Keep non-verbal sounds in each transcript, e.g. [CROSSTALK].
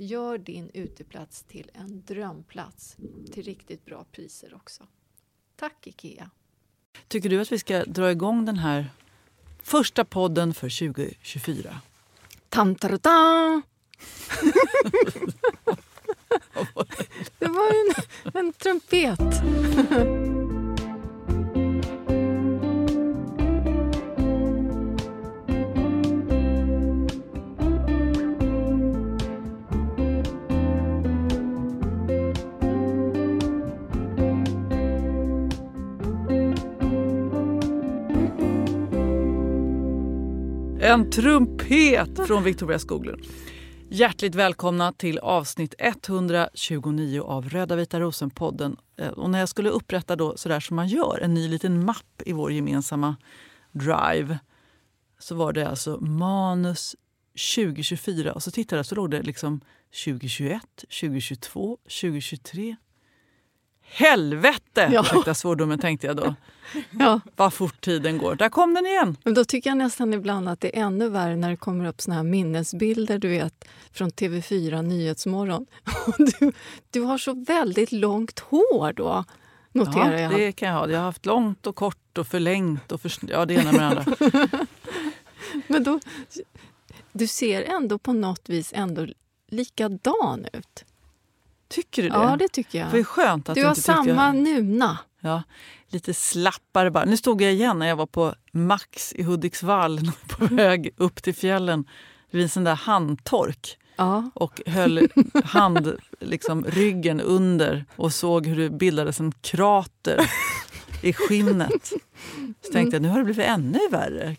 Gör din uteplats till en drömplats till riktigt bra priser också. Tack IKEA! Tycker du att vi ska dra igång den här första podden för 2024? Tam, ta, ta. Det var en, en trumpet. En trumpet från Victoria Skoglund. Hjärtligt välkomna till avsnitt 129 av Röda vita rosen-podden. Eh, och när jag skulle upprätta då sådär som man gör, en ny liten mapp i vår gemensamma drive så var det alltså manus 2024 och så tittade jag så låg det liksom 2021, 2022, 2023, Helvete! Ja. Ursäkta svordomen tänkte jag då. [LAUGHS] Ja. Vad fort tiden går. Där kom den igen! Men då tycker jag nästan ibland att det är ännu värre när det kommer upp såna här minnesbilder du vet, från TV4 Nyhetsmorgon. [LAUGHS] Du, du har så väldigt långt hår då, noterar ja, jag. det kan jag ha. Jag har haft långt och kort och förlängt och för, ja, det ena med det andra. [LAUGHS] Men då, du ser ändå på något vis ändå likadan ut. Tycker du det? Ja, det tycker jag. Det är skönt att du, du har samma jag... nuna. Ja, lite slappare bara. Nu stod jag igen när jag var på Max i Hudiksvall [LAUGHS] på väg upp till fjällen vid en sån där handtork. Ja. Och höll hand, liksom, ryggen under och såg hur det bildades en krater i skinnet. Så tänkte jag, nu har det blivit ännu värre.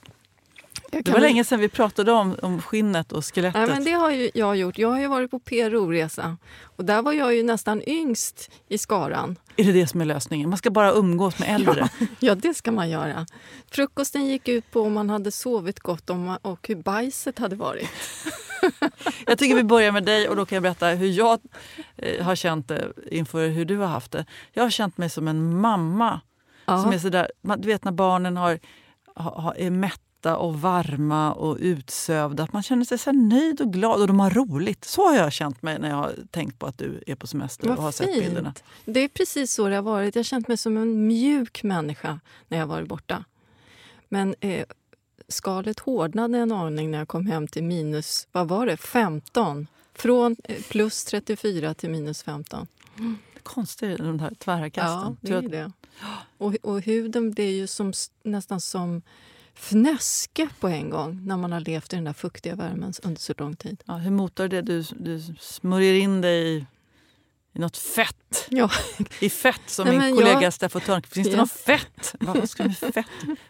Det var länge sedan vi pratade om, om skinnet och skelettet. Nej, men det har ju jag gjort. Jag har ju varit på PRO-resa och där var jag ju nästan yngst i skaran. Är det det som är lösningen? Man ska bara umgås med äldre? Ja, [LAUGHS] ja det ska man göra. Frukosten gick ut på om man hade sovit gott och hur bajset hade varit. [LAUGHS] jag tycker vi börjar med dig och då kan jag berätta hur jag eh, har känt det inför hur du har haft det. Jag har känt mig som en mamma. Ja. Som är sådär, du vet när barnen har, är mätta lätta och varma och utsövda. Att man känner sig så nöjd och glad och de har roligt. Så har jag känt mig när jag har tänkt på att du är på semester Vad och har sett fint. bilderna. Det är precis så det har varit. Jag har känt mig som en mjuk människa när jag varit borta. Men eh, skalet hårdnade en aning när jag kom hem till minus vad var det, 15. Från eh, plus 34 till minus 15. Konstigt, de där tvära kasten. Ja, det är det. Och, och huden blir ju som, nästan som fnöske på en gång när man har levt i den där fuktiga värmen under så lång tid. Ja, hur motar det? Du, du smörjer in dig i, i något fett. Ja. I fett, som Nej, min kollega jag- Steffo Törnqvist. Finns det Ja. något fett? Vad ska du med fett?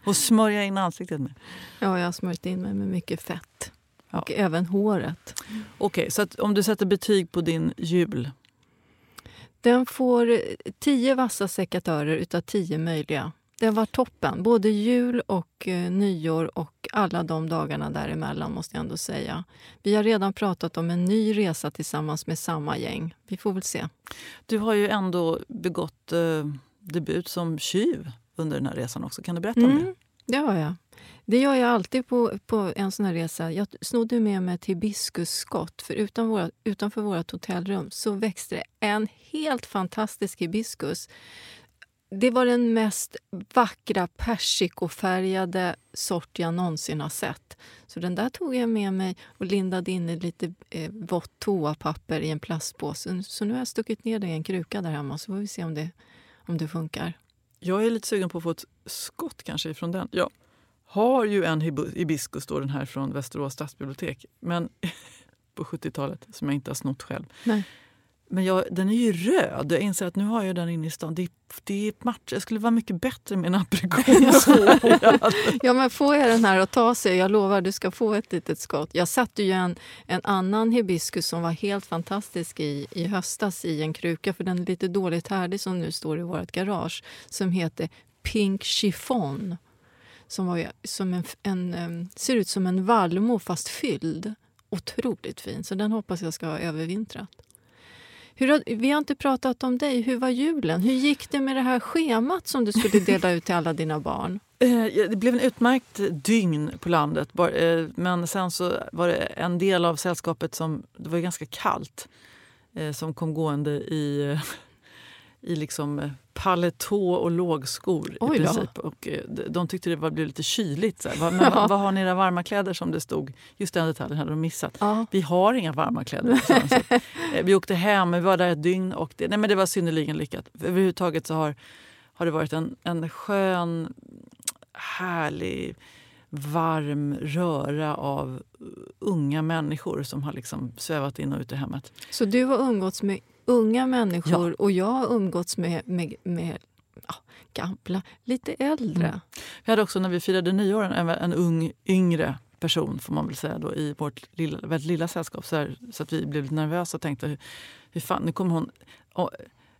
Och smörja in ansiktet med? ja, jag har smörjt in mig med mycket fett. Ja. Och även håret. Okej, så att om du sätter betyg på din jul. Den får tio vassa sekatörer utav tio möjliga. Den var toppen. Både jul och eh, nyår och alla de dagarna däremellan måste jag ändå säga. Vi har redan pratat om en ny resa tillsammans med samma gäng. Vi får väl se. Du har ju ändå begått eh, debut som tjuv under den här resan också. Kan du berätta om det? Mm, det har jag. Det gör jag alltid på, på en sån här resa. Jag snodde med mig ett hibiskusskott. För utan våra, utanför vårt hotellrum så växte det en helt fantastisk hibiskus. Det var den mest vackra persikofärgade sort jag någonsin har sett. Så den där tog jag med mig och lindade in i lite eh, vått toapapper i en plastpåse. Så nu har jag stuckit ner det i en kruka där hemma så får vi se om det, om det funkar. Jag är lite sugen på att få ett skott kanske ifrån den. Jag har ju en hibiskus, då, den här från Västerås stadsbibliotek, men [LAUGHS] på 70-talet som jag inte har snott själv. Nej. Men jag, den är ju röd. Jag inser att nu har jag den inne i stan. Det, det är match. Det skulle vara mycket bättre med en aprikos. [LAUGHS] [LAUGHS] Ja, men få er den här att ta sig. Jag lovar, du ska få ett litet skott. Jag satte ju en, en annan hibiskus som var helt fantastisk i, i höstas i en kruka, för den är lite dåligt härdig som nu står i vårt garage, som heter Pink Chiffon. Som var som en, en, ser ut som en vallmo fast fylld. Otroligt fin, så den hoppas jag ska ha övervintrat. Hur har, vi har inte pratat om dig. Hur var julen? Hur gick det med det här schemat som du skulle dela ut till alla dina barn? [LAUGHS] Eh, det blev en utmärkt dygn på landet. Eh, men sen så var det en del av sällskapet som, det var ganska kallt, eh, som kom gående i, i liksom eh, paletå och lågskor i Oj då. princip. Och eh, de- tyckte det var, blev lite kyligt. Så här. [LAUGHS] Men, Ja. vad, vad har ni era varma kläder som det stod? Just den detaljen hade de missat. Ja. Vi har inga varma kläder. Så, [LAUGHS] eh, vi åkte hem, vi var där ett dygn och det, nej, men det var synnerligen lyckat. Överhuvudtaget så har, har det varit en, en skön, härlig, varm röra av unga människor som har liksom svävat in och ut i hemmet. Så du har umgåtts med unga människor och jag har umgåtts med, med, med ja, gamla, lite äldre. Mm. Vi hade också när vi firade nyår en, en ung, yngre person får man väl säga då, i vårt lilla, väldigt lilla sällskap. Så, här, så att vi blev lite nervösa och tänkte hur, hur fan, nu kommer hon... Och,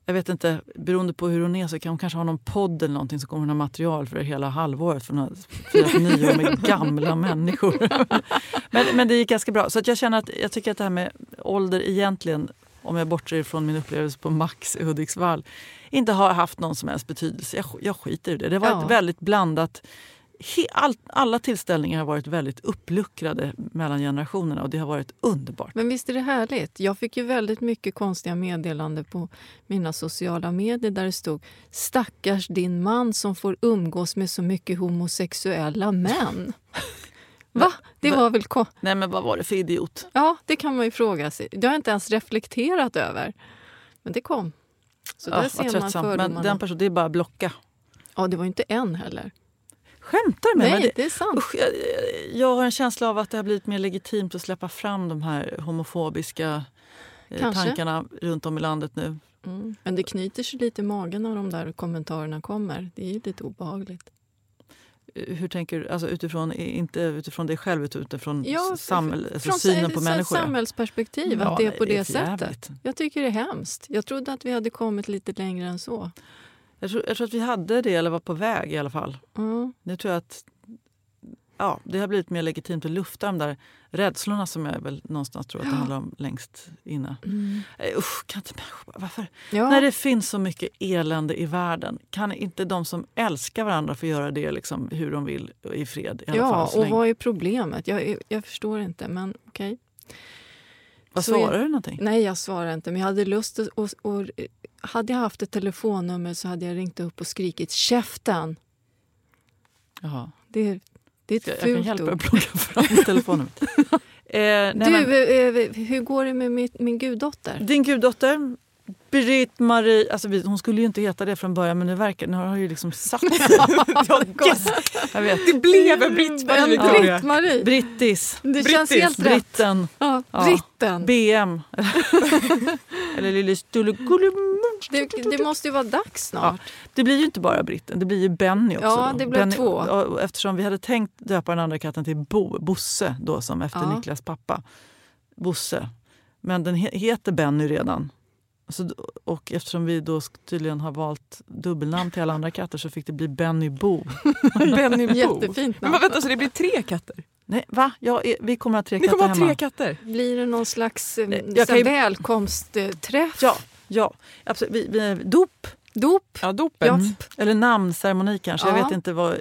jag vet inte, beroende på hur hon är så kan hon kanske ha någon podd eller någonting så kommer hon ha material för hela halvåret för har firat nyår med [LAUGHS] gamla människor. [LAUGHS] men, men det gick ganska bra. Så att jag känner att jag tycker att det här med ålder egentligen, om jag bortser från min upplevelse på Max i Hudiksvall, inte har haft någon som helst betydelse. Jag, jag skiter i det. Det var Ja. ett väldigt blandat He, all, alla tillställningar har varit väldigt uppluckrade mellan generationerna och det har varit underbart. Men visst är det härligt? Jag fick ju väldigt mycket konstiga meddelanden på mina sociala medier där det stod Stackars din man som får umgås med så mycket homosexuella män. [LAUGHS] Va? Det var väl... Ko- Nej men vad var det för idiot? ja, det kan man ju fråga sig. Det har jag inte ens reflekterat över. Men det kom. Så där vad ser man tröttsamt. Men fördomarna. den personen, det är bara att blocka. Ja, det var inte en heller. Skämtar du med Nej, mig? det är sant. Usch, jag, jag har en känsla av att det har blivit mer legitimt att släppa fram de här homofobiska eh, Kanske. tankarna runt om i landet nu. Mm. Men det knyter sig lite i magen när de där kommentarerna kommer. Det är ju lite obehagligt. Eh, Hur tänker du? Alltså utifrån, inte utifrån dig själv utan utifrån Ja, samhäll, alltså Från synen på ett människor. ja. samhällsperspektiv, Ja, att det är på det, för sättet. Jag tycker det är hemskt. Jag trodde att vi hade kommit lite längre än så. Jag tror, jag tror att vi hade det, eller var på väg i alla fall. Mm. Nu tror jag att ja, det har blivit mer legitimt att lufta de där rädslorna som jag väl någonstans tror att det handlar om längst inne. Mm. Usch, kan inte människor, varför? Ja. När det finns så mycket elände i världen, kan inte de som älskar varandra få göra det liksom, hur de vill i fred? I ja, fall, och vad är problemet? Jag, jag förstår inte, men okej. Okay. Vad svarar du någonting? Nej, jag svarar inte. Men jag hade lust att... Och, och, hade jag haft ett telefonnummer så hade jag ringt upp och skrikit käften. Jaha. Det, det är ett jag, jag kan hjälpa dig att plocka fram [LAUGHS] telefonnumret. eh, nej, du, men, eh, eh, hur går det med min, min guddotter? Din guddotter Britt-Marie, alltså hon skulle ju inte heta det från början men nu verkar nu har hon ju liksom satt [LAUGHS] sig. [LAUGHS] jag vet. Det blev en Britt-Marie. Ja. Britt Brittis. Det Brittis. känns helt Britten. Ja, Britten. BM. [LAUGHS] Eller lille det, det måste ju vara dags snart. Ja, det blir ju inte bara Britten, det blir ju Benny också. Ja, det blir två. Eftersom vi hade tänkt döpa den andra katten till Bo, Bosse då, som efter ja. Niklas pappa. Bosse. Men den heter Benny redan. Så, och eftersom vi då tydligen har valt dubbelnamn till alla andra katter så fick det bli Benny Bo. [LAUGHS] Benny Bo. Jättefint namn. Men vänta, så det blir tre katter? Nej, va? Ja, vi kommer att ha tre Ni katter hemma. Tre katter. Blir det någon slags Nej, kan... välkomstträff? Ja, ja absolut. Vi, vi, dop. Dop. Ja, dopet. Ja. Eller namnceremoni kanske. Ja. Jag vet inte vad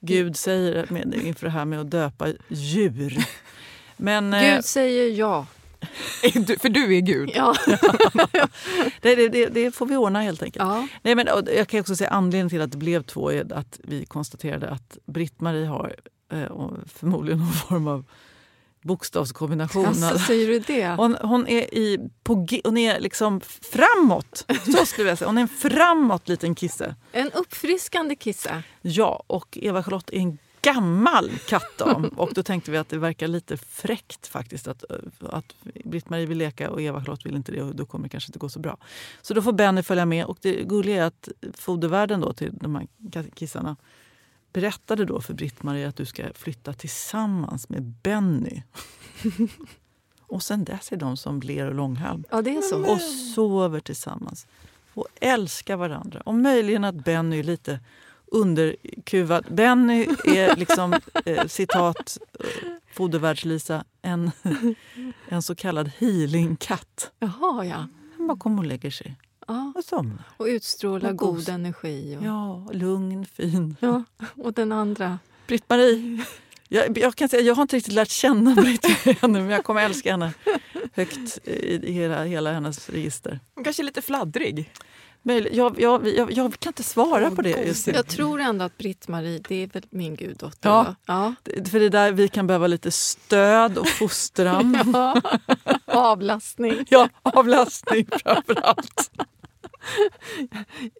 Gud säger med, inför det här med att döpa djur. Men, Gud eh, säger ja. [LAUGHS] För du är Gud? Ja. [LAUGHS] det, det, det, får vi ordna helt enkelt. Ja. Nej, men, jag kan också säga anledningen till att det blev två är att vi konstaterade att Britt-Marie har eh, förmodligen någon form av bokstavskombination. Alltså, säger du det? Hon, hon är, i, på, hon är liksom framåt. Så skulle jag säga. Hon är en framåt liten kisse. En uppfriskande kisse. Ja, och Eva-Charlotte är en gammal kattdam. och då tänkte vi att det verkar lite fräckt faktiskt att, att Britt-Marie vill leka och Eva-Charlotte vill inte det och då kommer det kanske inte gå så bra. Så då får Benny följa med och det gulliga är att fodervärden då till de här kissarna berättade då för Britt-Marie att du ska flytta tillsammans med Benny. [LAUGHS] och sen dess är de som ler och långhalm. Ja, det är så. Och sover tillsammans. Och älskar varandra. Och möjligen att Benny är lite underkuvad. Benny är liksom, eh, citat eh, Fodervärldslisa, en, en så kallad healingkatt. Jaha, ja. Han bara kommer och lägger sig. Ja. Och somnar. Och utstrålar och god energi. Och... Ja, lugn, fin. Ja, och den andra? Britt-Marie. Jag, jag, kan säga, jag har inte riktigt lärt känna Britt-Marie ännu men jag kommer älska henne högt i hela, hela hennes register. Hon kanske är lite fladdrig. Jag, jag, jag, jag, kan inte svara oh, på det just Jag tror ändå att Britt-Marie, det är väl min guddotter? Ja, ja. för det är där vi kan behöva lite stöd och fostran. [LAUGHS] ja. Avlastning. ja, avlastning framför allt.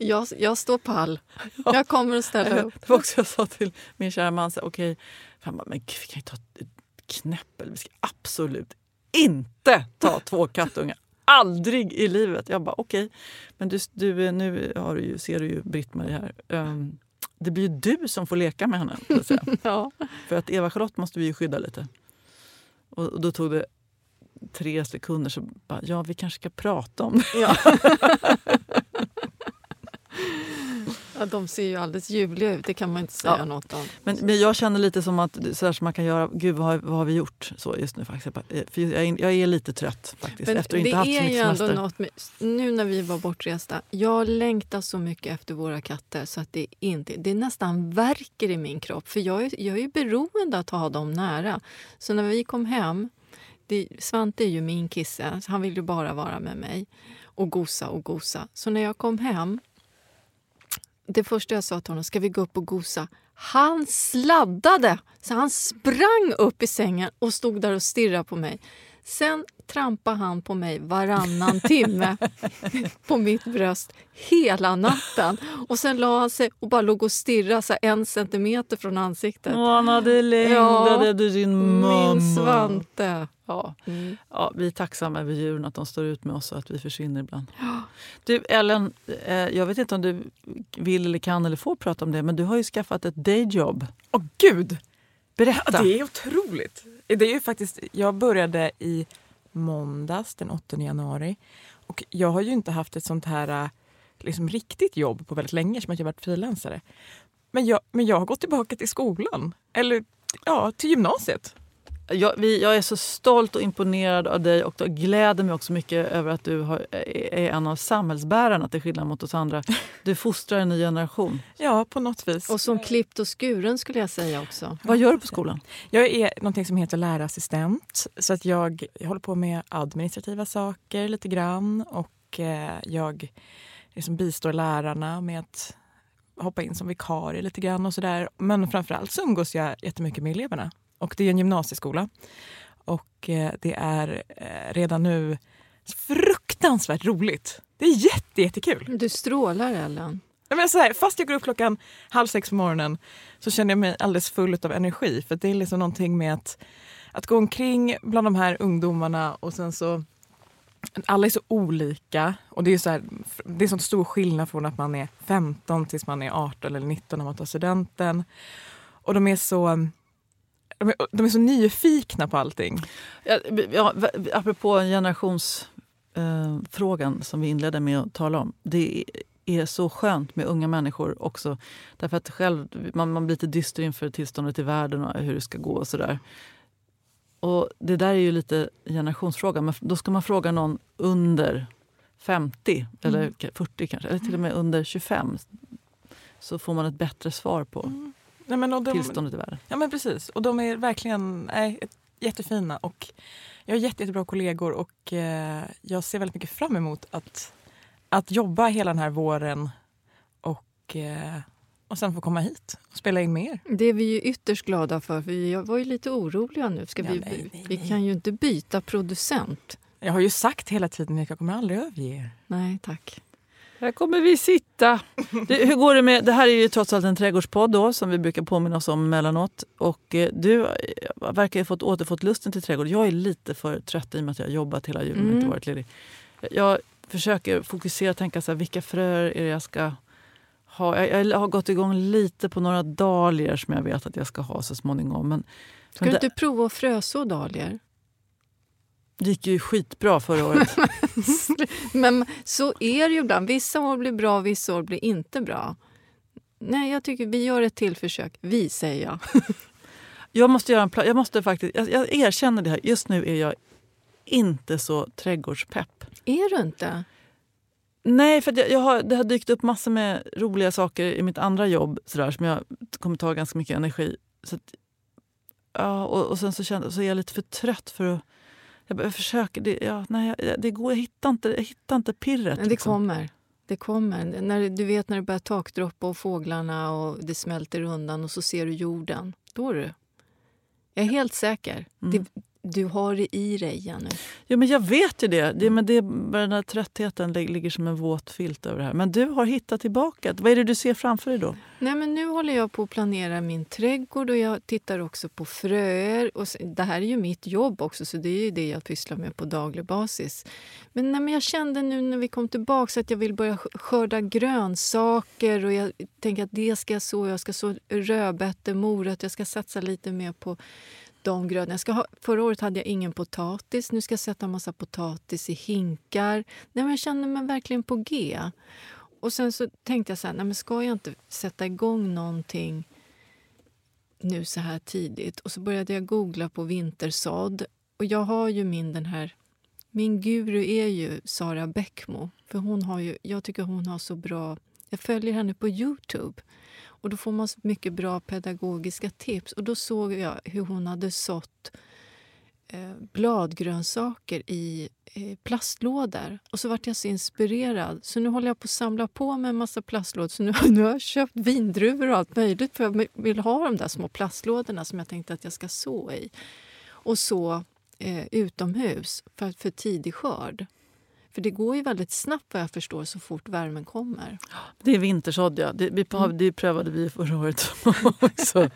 Jag, jag står pall. Ja. Jag kommer att ställa upp. Det var också jag sa till min kära man. Så, okay. Han bara, men gud, vi kan ju ta knäppel. Vi ska absolut inte ta två kattungar. Aldrig i livet! Jag bara okej, okay. men du, du, nu har du ju, ser du ju Britt-Marie här. Um, det blir ju du som får leka med henne. Så att [LAUGHS] ja. För att Eva-Charlotte måste vi ju skydda lite. Och, och, då tog det tre sekunder så bara, ja vi kanske ska prata om det. Ja. [LAUGHS] Ja, de ser ju alldeles ljuvliga ut, det kan man inte säga ja. något om. Men, men jag känner lite som att så som man kan göra, gud vad har, vad har vi gjort så just nu faktiskt. För jag, är, jag är lite trött faktiskt men efter att inte haft så mycket semester. Ändå något med, nu när vi var bortresta, jag längtar så mycket efter våra katter så att det inte, det nästan verkar i min kropp. För jag är, jag är beroende att ha dem nära. Så när vi kom hem, det, Svante är ju min kisse, han vill ju bara vara med mig och gosa och gosa. Så när jag kom hem det första jag sa till honom, ska vi gå upp och gosa? Han sladdade! Så han sprang upp i sängen och stod där och stirrade på mig. Sen trampade han på mig varannan timme [LAUGHS] på mitt bröst hela natten. Och Sen la han sig och bara låg och stirrade så en centimeter från ansiktet. Och han hade längtade ja, du din mamma. Min Svante. Ja. Mm. ja, vi är tacksamma över djuren, att de står ut med oss och att vi försvinner ibland. Du Ellen, eh, jag vet inte om du vill eller kan eller får prata om det, men du har ju skaffat ett dayjob. Åh oh, gud! Berätta! Ja, det är otroligt. Det är ju faktiskt, jag började i måndags den 8 januari och jag har ju inte haft ett sånt här äh, liksom, riktigt jobb på väldigt länge som att jag varit frilansare. Men jag, men jag har gått tillbaka till skolan. Eller ja, till gymnasiet. Jag, vi, jag är så stolt och imponerad av dig och gläder mig också mycket över att du har, är en av samhällsbärarna till skillnad mot oss andra. Du fostrar en ny generation. Ja, på något vis. Och som klippt och skuren skulle jag säga också. Vad gör du på skolan? Jag är något som heter lärarassistent. Så att jag, jag håller på med administrativa saker lite grann och eh, jag liksom bistår lärarna med att hoppa in som vikarie lite grann och sådär. Men framförallt så umgås jag jättemycket med eleverna. Och det är en gymnasieskola. Och eh, det är eh, redan nu fruktansvärt roligt. Det är jätte, jättekul. Du strålar Ellen. Men så här, fast jag går upp klockan halv sex på morgonen så känner jag mig alldeles full av energi. För det är liksom någonting med att, att gå omkring bland de här ungdomarna och sen så alla är så olika och det är så här, det är så stor skillnad från att man är 15 tills man är 18 eller 19 när man tar studenten. Och de är så de är, de är så nyfikna på allting. Ja, ja, apropå generationsfrågan eh, som vi inledde med att tala om. Det är så skönt med unga människor också. Därför att själv, man, man blir lite dyster inför tillståndet i världen och hur det ska gå och sådär. Och det där är ju lite generationsfråga. Men då ska man fråga någon under 50 eller mm. 40 kanske, eller till och med under 25. Så får man ett bättre svar på mm. Nej, men de, tillståndet i världen. Ja men precis. Och de är verkligen nej, jättefina. Och jag har jätte, jättebra kollegor och eh, jag ser väldigt mycket fram emot att, att jobba hela den här våren och eh, och sen få komma hit och spela in mer. Det är vi ju ytterst glada för. för vi var ju lite oroliga nu. Ska ja, vi, nej, nej, vi kan ju inte byta producent. Jag har ju sagt hela tiden att jag kommer aldrig överge er. Nej, tack. Här kommer vi sitta. Det, hur går det med, det här är ju trots allt en trädgårdspodd då, som vi brukar påminna oss om emellanåt. Och eh, du verkar ha fått, återfått lusten till trädgård. Jag är lite för trött i och med att jag har jobbat hela julen mm. inte varit ledig. Jag försöker fokusera och tänka så här, vilka fröer är det jag ska ha. Jag, jag, har gått igång lite på några dahlior som jag vet att jag ska ha så småningom. Men, ska men du inte prova att fröså dahlior? Det gick ju skitbra förra året. [LAUGHS] men så är det ju ibland. Vissa år blir bra, vissa år blir inte bra. Nej, jag tycker vi gör ett till försök. Vi, säger jag. [LAUGHS] jag måste göra en plan. Jag måste faktiskt, jag, jag erkänner det här. Just nu är jag inte så trädgårdspepp. Är du inte? Nej, för jag, jag har, det har dykt upp massor med roliga saker i mitt andra jobb sådär, som jag kommer ta ganska mycket energi. Så att, ja, och, och sen så, kände, så är jag lite för trött för att... Jag försöker. Det, ja, nej, det går, jag, hittar inte, jag hittar inte pirret. Men det liksom. kommer. Det kommer. När, du vet när det börjar takdroppa och fåglarna och det smälter undan och så ser du jorden. Då är du. Jag är helt säker. Mm. Det, du har det i dig, Jenny. Ja, men jag vet ju det. det, men det den här tröttheten ligger som en våt filt över det här. Men du har hittat tillbaka. Vad är det du ser framför dig då? Nej, men nu håller jag på att planera min trädgård och jag tittar också på fröer. Och det här är ju mitt jobb också, så det är ju det jag pysslar med på daglig basis. Men, nej, men jag kände nu när vi kom tillbaka att jag vill börja skörda grönsaker och jag tänker att det ska jag så. Jag ska så rödbetor, morötter, jag ska satsa lite mer på de grödorna. Jag ska ha, förra året hade jag ingen potatis. Nu ska jag sätta en massa potatis i hinkar. Nej, men jag känner mig verkligen på G. Och sen så tänkte jag så här, nej, men ska jag inte sätta igång någonting nu så här tidigt? Och så började jag googla på vintersådd. Och jag har ju min den här... Min guru är ju Sara Bäckmo. För hon har ju, jag tycker hon har så bra... Jag följer henne på Youtube. Och Då får man så mycket bra pedagogiska tips. Och Då såg jag hur hon hade sått eh, bladgrönsaker i eh, plastlådor. Och så vart jag så inspirerad. Så nu håller jag på att samla på mig en massa plastlådor. Så nu, [LAUGHS] nu har jag köpt vindruvor och allt möjligt för jag vill ha de där små plastlådorna som jag tänkte att jag ska så i. Och så eh, utomhus för, för tidig skörd. För det går ju väldigt snabbt vad jag förstår så fort värmen kommer. Det är vintersådd ja. Det, vi, mm. det prövade vi förra året [LAUGHS] också.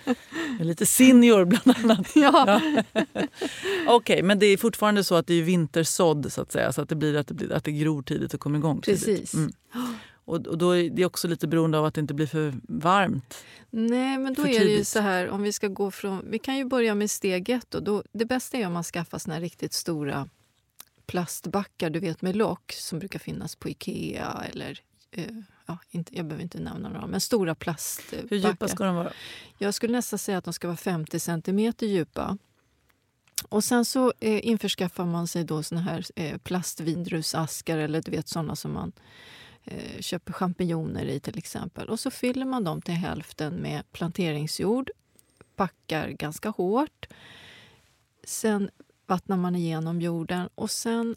Lite senior bland annat. [LAUGHS] Ja. ja. [LAUGHS] Okej, okay, men det är fortfarande så att det är vintersådd så att säga. Så att det, blir, att det, blir, att det gror tidigt och kommer igång tidigt. Precis. Mm. Och, då är det också lite beroende av att det inte blir för varmt. Nej, men då är det ju så här om vi ska gå från... Vi kan ju börja med steg ett. Då. Då, det bästa är om man skaffar såna riktigt stora plastbackar du vet med lock som brukar finnas på Ikea eller eh, ja, inte, jag behöver inte nämna några, men stora plastbackar. Hur djupa ska de vara? Jag skulle nästan säga att de ska vara 50 centimeter djupa. Och sen så eh, införskaffar man sig då såna här eh, plastvindrusaskar eller du vet såna som man eh, köper champinjoner i till exempel. Och så fyller man dem till hälften med planteringsjord, packar ganska hårt. Sen vattnar man igenom jorden och sen,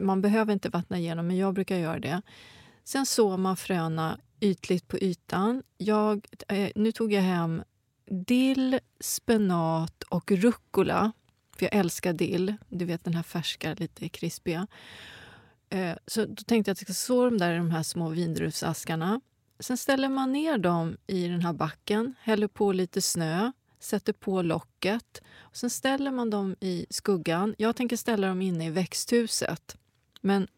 man behöver inte vattna igenom men jag brukar göra det. Sen sår man fröna ytligt på ytan. Jag, eh, nu tog jag hem dill, spenat och rucola. För jag älskar dill. Du vet den här färska, lite krispiga. Eh, så då tänkte jag att jag ska så dem där i de här små vindruvsaskarna. Sen ställer man ner dem i den här backen, häller på lite snö, sätter på locket. Och sen ställer man dem i skuggan. Jag tänker ställa dem inne i växthuset. Men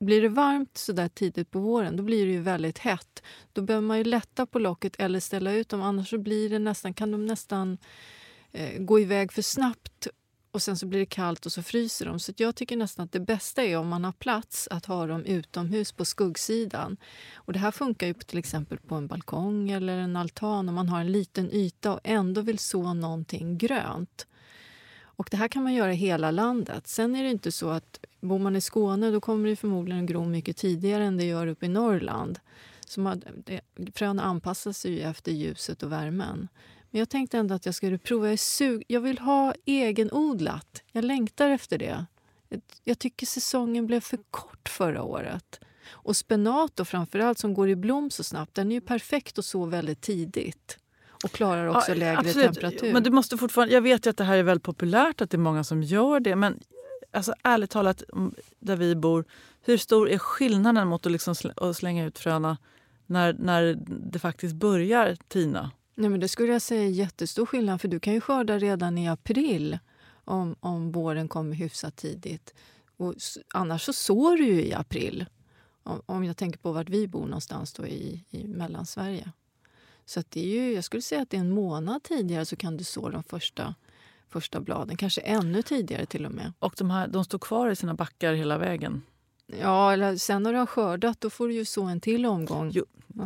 blir det varmt så där tidigt på våren då blir det ju väldigt hett. Då behöver man ju lätta på locket eller ställa ut dem annars så blir det nästan, kan de nästan eh, gå iväg för snabbt och sen så blir det kallt och så fryser de. Så jag tycker nästan att det bästa är om man har plats att ha dem utomhus på skuggsidan. Och det här funkar ju på, till exempel på en balkong eller en altan om man har en liten yta och ändå vill så någonting grönt. Och det här kan man göra i hela landet. Sen är det inte så att bor man i Skåne då kommer det förmodligen att gro mycket tidigare än det gör uppe i Norrland. Så man, det, fröna anpassar sig ju efter ljuset och värmen. Men jag tänkte ändå att jag skulle prova. Jag, är sug jag vill ha egenodlat. Jag längtar efter det. Jag tycker säsongen blev för kort förra året. Och spenat då framförallt som går i blom så snabbt, den är ju perfekt att så väldigt tidigt. Och klarar också ja, lägre absolut. temperatur. Men du måste fortfarande, jag vet att det här är väldigt populärt, att det är många som gör det. Men alltså, ärligt talat, där vi bor, hur stor är skillnaden mot att, liksom slänga ut fröna när, när det faktiskt börjar tina? Nej, men det skulle jag säga är jättestor skillnad, för du kan ju skörda redan i april om, om våren kommer hyfsat tidigt. Och annars så sår du ju i april, om, om jag tänker på vart vi bor någonstans då i, i Mellansverige. Så det är ju, jag skulle säga att det är en månad tidigare så kan du så de första, första bladen. Kanske ännu tidigare till och med. Och de, här, de står kvar i sina backar hela vägen? Ja, eller sen när du har skördat då får du ju så en till omgång. Jo,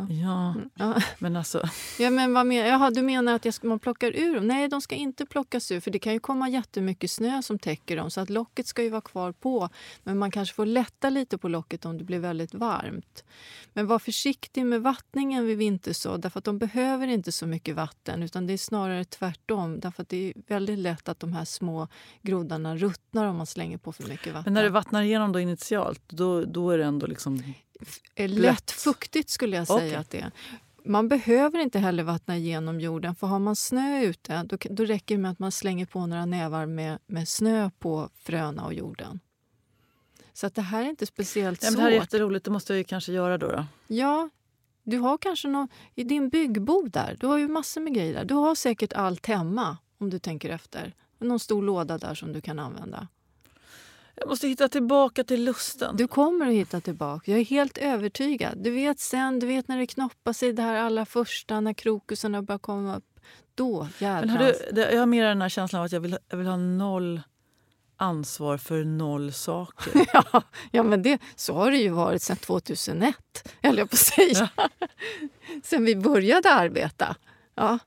Ja, ja, [LAUGHS] men alltså... Ja, men vad men, jaha, du menar att jag man plockar ur dem? Nej, de ska inte plockas ur för det kan ju komma jättemycket snö som täcker dem så att locket ska ju vara kvar på. Men man kanske får lätta lite på locket om det blir väldigt varmt. Men var försiktig med vattningen vid vintersådd därför att de behöver inte så mycket vatten utan det är snarare tvärtom. Därför att det är väldigt lätt att de här små groddarna ruttnar om man slänger på för mycket vatten. Men när det vattnar igenom då initialt, då, då är det ändå liksom lätt fuktigt skulle jag säga okay. att det är. Man behöver inte heller vattna igenom jorden för har man snö ute då, då räcker det med att man slänger på några nävar med, med snö på fröna och jorden. Så att det här är inte speciellt svårt. Det här är jätteroligt, det måste jag kanske göra då. då. Ja, du har kanske någon, i din byggbod där, du har ju massor med grejer där. Du har säkert allt hemma om du tänker efter. Någon stor låda där som du kan använda. Jag måste hitta tillbaka till lusten. Du kommer att hitta tillbaka. Jag är helt övertygad. Du vet sen, du vet när det knoppar sig det här allra första, när krokusarna börjar komma upp. Då jädrans. Men du, jag har mer den här känslan av att jag vill, jag vill ha noll ansvar för noll saker. [LAUGHS] ja, ja, men det, så har det ju varit sedan 2001, höll jag på att säga. Ja. [LAUGHS] sen vi började arbeta. Ja.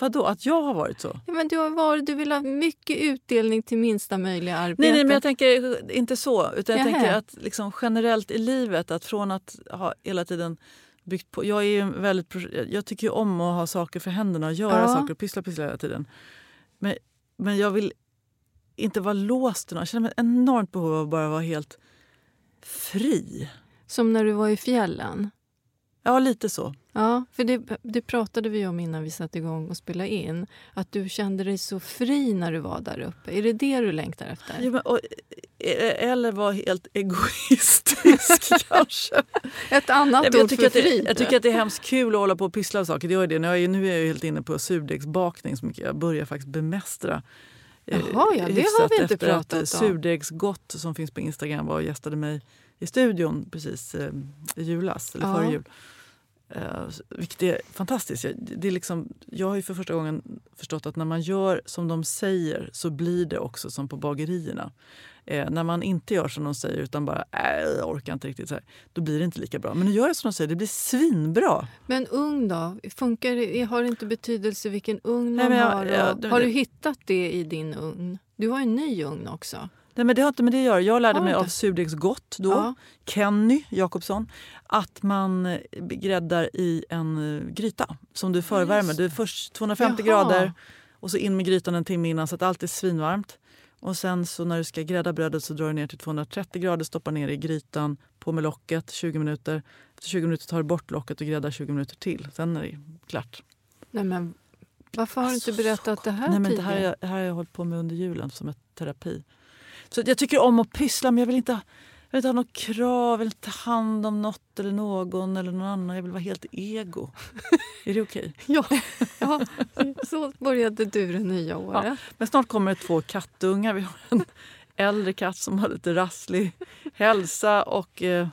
Vadå, att jag har varit så? Ja, men du, har varit, du vill ha mycket utdelning till minsta möjliga arbete. Nej, nej men jag tänker inte så. Utan jag Jaha. tänker att liksom generellt i livet, att från att ha hela tiden byggt på... Jag, är väldigt, jag tycker ju om att ha saker för händerna, och göra ja. saker och pyssla, pyssla hela tiden. Men, men jag vill inte vara låst Jag känner ett enormt behov av att bara vara helt fri. Som när du var i fjällen? Ja, lite så. Ja, för det, det pratade vi om innan vi satte igång och spelade in. Att du kände dig så fri när du var där uppe. Är det det du längtar efter? Ja, men, och, eh, eller var helt egoistisk [LAUGHS] kanske. Ett annat Nej, ord för att fri. jag tycker att det är hemskt kul att hålla på och pyssla med saker. Det gör det. Nu är, jag, nu är jag helt inne på surdegsbakning som jag börjar faktiskt bemästra. Eh, Jaha, ja, det har vi inte pratat om. Surdegsgott som finns på Instagram var och gästade mig i studion precis eh, i julas, eller ja. före jul. Uh, vilket är fantastiskt. Det är liksom, jag har ju för första gången förstått att när man gör som de säger så blir det också som på bagerierna. Eh, när man inte gör som de säger utan bara äh, jag orkar inte riktigt, så här, då blir det inte lika bra. Men nu gör jag som de säger, det blir svinbra. Men ugn då? Funkar har det inte betydelse vilken ugn Nej, man men jag- har? jag- det- har du hittat det i din ugn? Du har en ny ugn också. Nej, men det har inte med det att göra. Jag lärde mig av surdegsgott då, Ja. Kenny Jakobsson, att man gräddar i en eh, gryta som du förvärmer. är först 250 Jaha. grader och så in med grytan en timme innan så att allt är svinvarmt. Och sen så när du ska grädda brödet så drar du ner till 230 grader, stoppar ner i grytan, på med locket 20 minuter. Efter 20 minuter tar du bort locket och gräddar 20 minuter till. Sen är det klart. Nej, men varför har du inte berättat det här Nej, men det här, tidigare? har jag- det här har jag hållit på med under julen som ett terapi. Så jag tycker om att pyssla men jag vill inte, ha- jag vill inte ha något krav, jag vill inte ta hand om något eller någon eller någon annan. Jag vill vara helt ego. [LAUGHS] är det okej? Ja, ja, så började du det nya året. Men snart kommer det två kattungar. Vi har en äldre katt som har lite rasslig hälsa. Och, eh,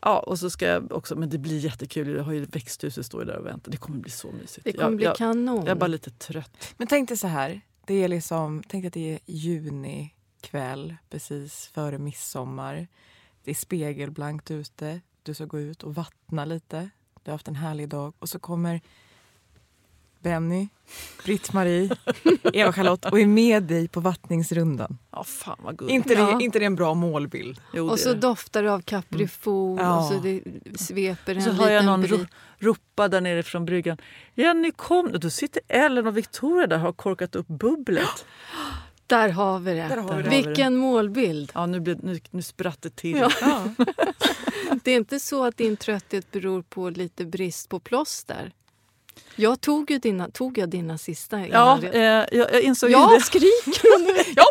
ja, och så ska jag också, men det blir jättekul. Jag har ju växthuset står där och väntar. Det kommer bli så mysigt. Det kommer jag, bli jag, kanon. jag är bara lite trött. Men tänk dig så här. Det är liksom, tänk att det är juni kväll precis före midsommar. Det är spegelblankt ute. Du ska gå ut och vattna lite. Du har haft en härlig dag. Och så kommer Benny, Britt-Marie, [LAUGHS] Eva-Charlotte och är med dig på vattningsrundan. Ja, fan vad gulligt. Inte det, Ja. inte det en bra målbild? Jo, det och så det. doftar det av kaprifol Ja. och så det sveper en Så liten hör jag någon ro, ropa där nere från bryggan. Jenny kom! Och då sitter Ellen och Victoria där och har korkat upp bubblet. [GASPS] [GASPS] Där har vi det. Har vi det. Vilken målbild! Ja, nu, blev, nu, nu spratt det till. Ja. Ja. [LAUGHS] Det är inte så att din trötthet beror på lite brist på plåster. Jag tog ju dina, tog jag dina sista Ja, eh, jag, jag insåg ja det. skriker [LAUGHS] nu?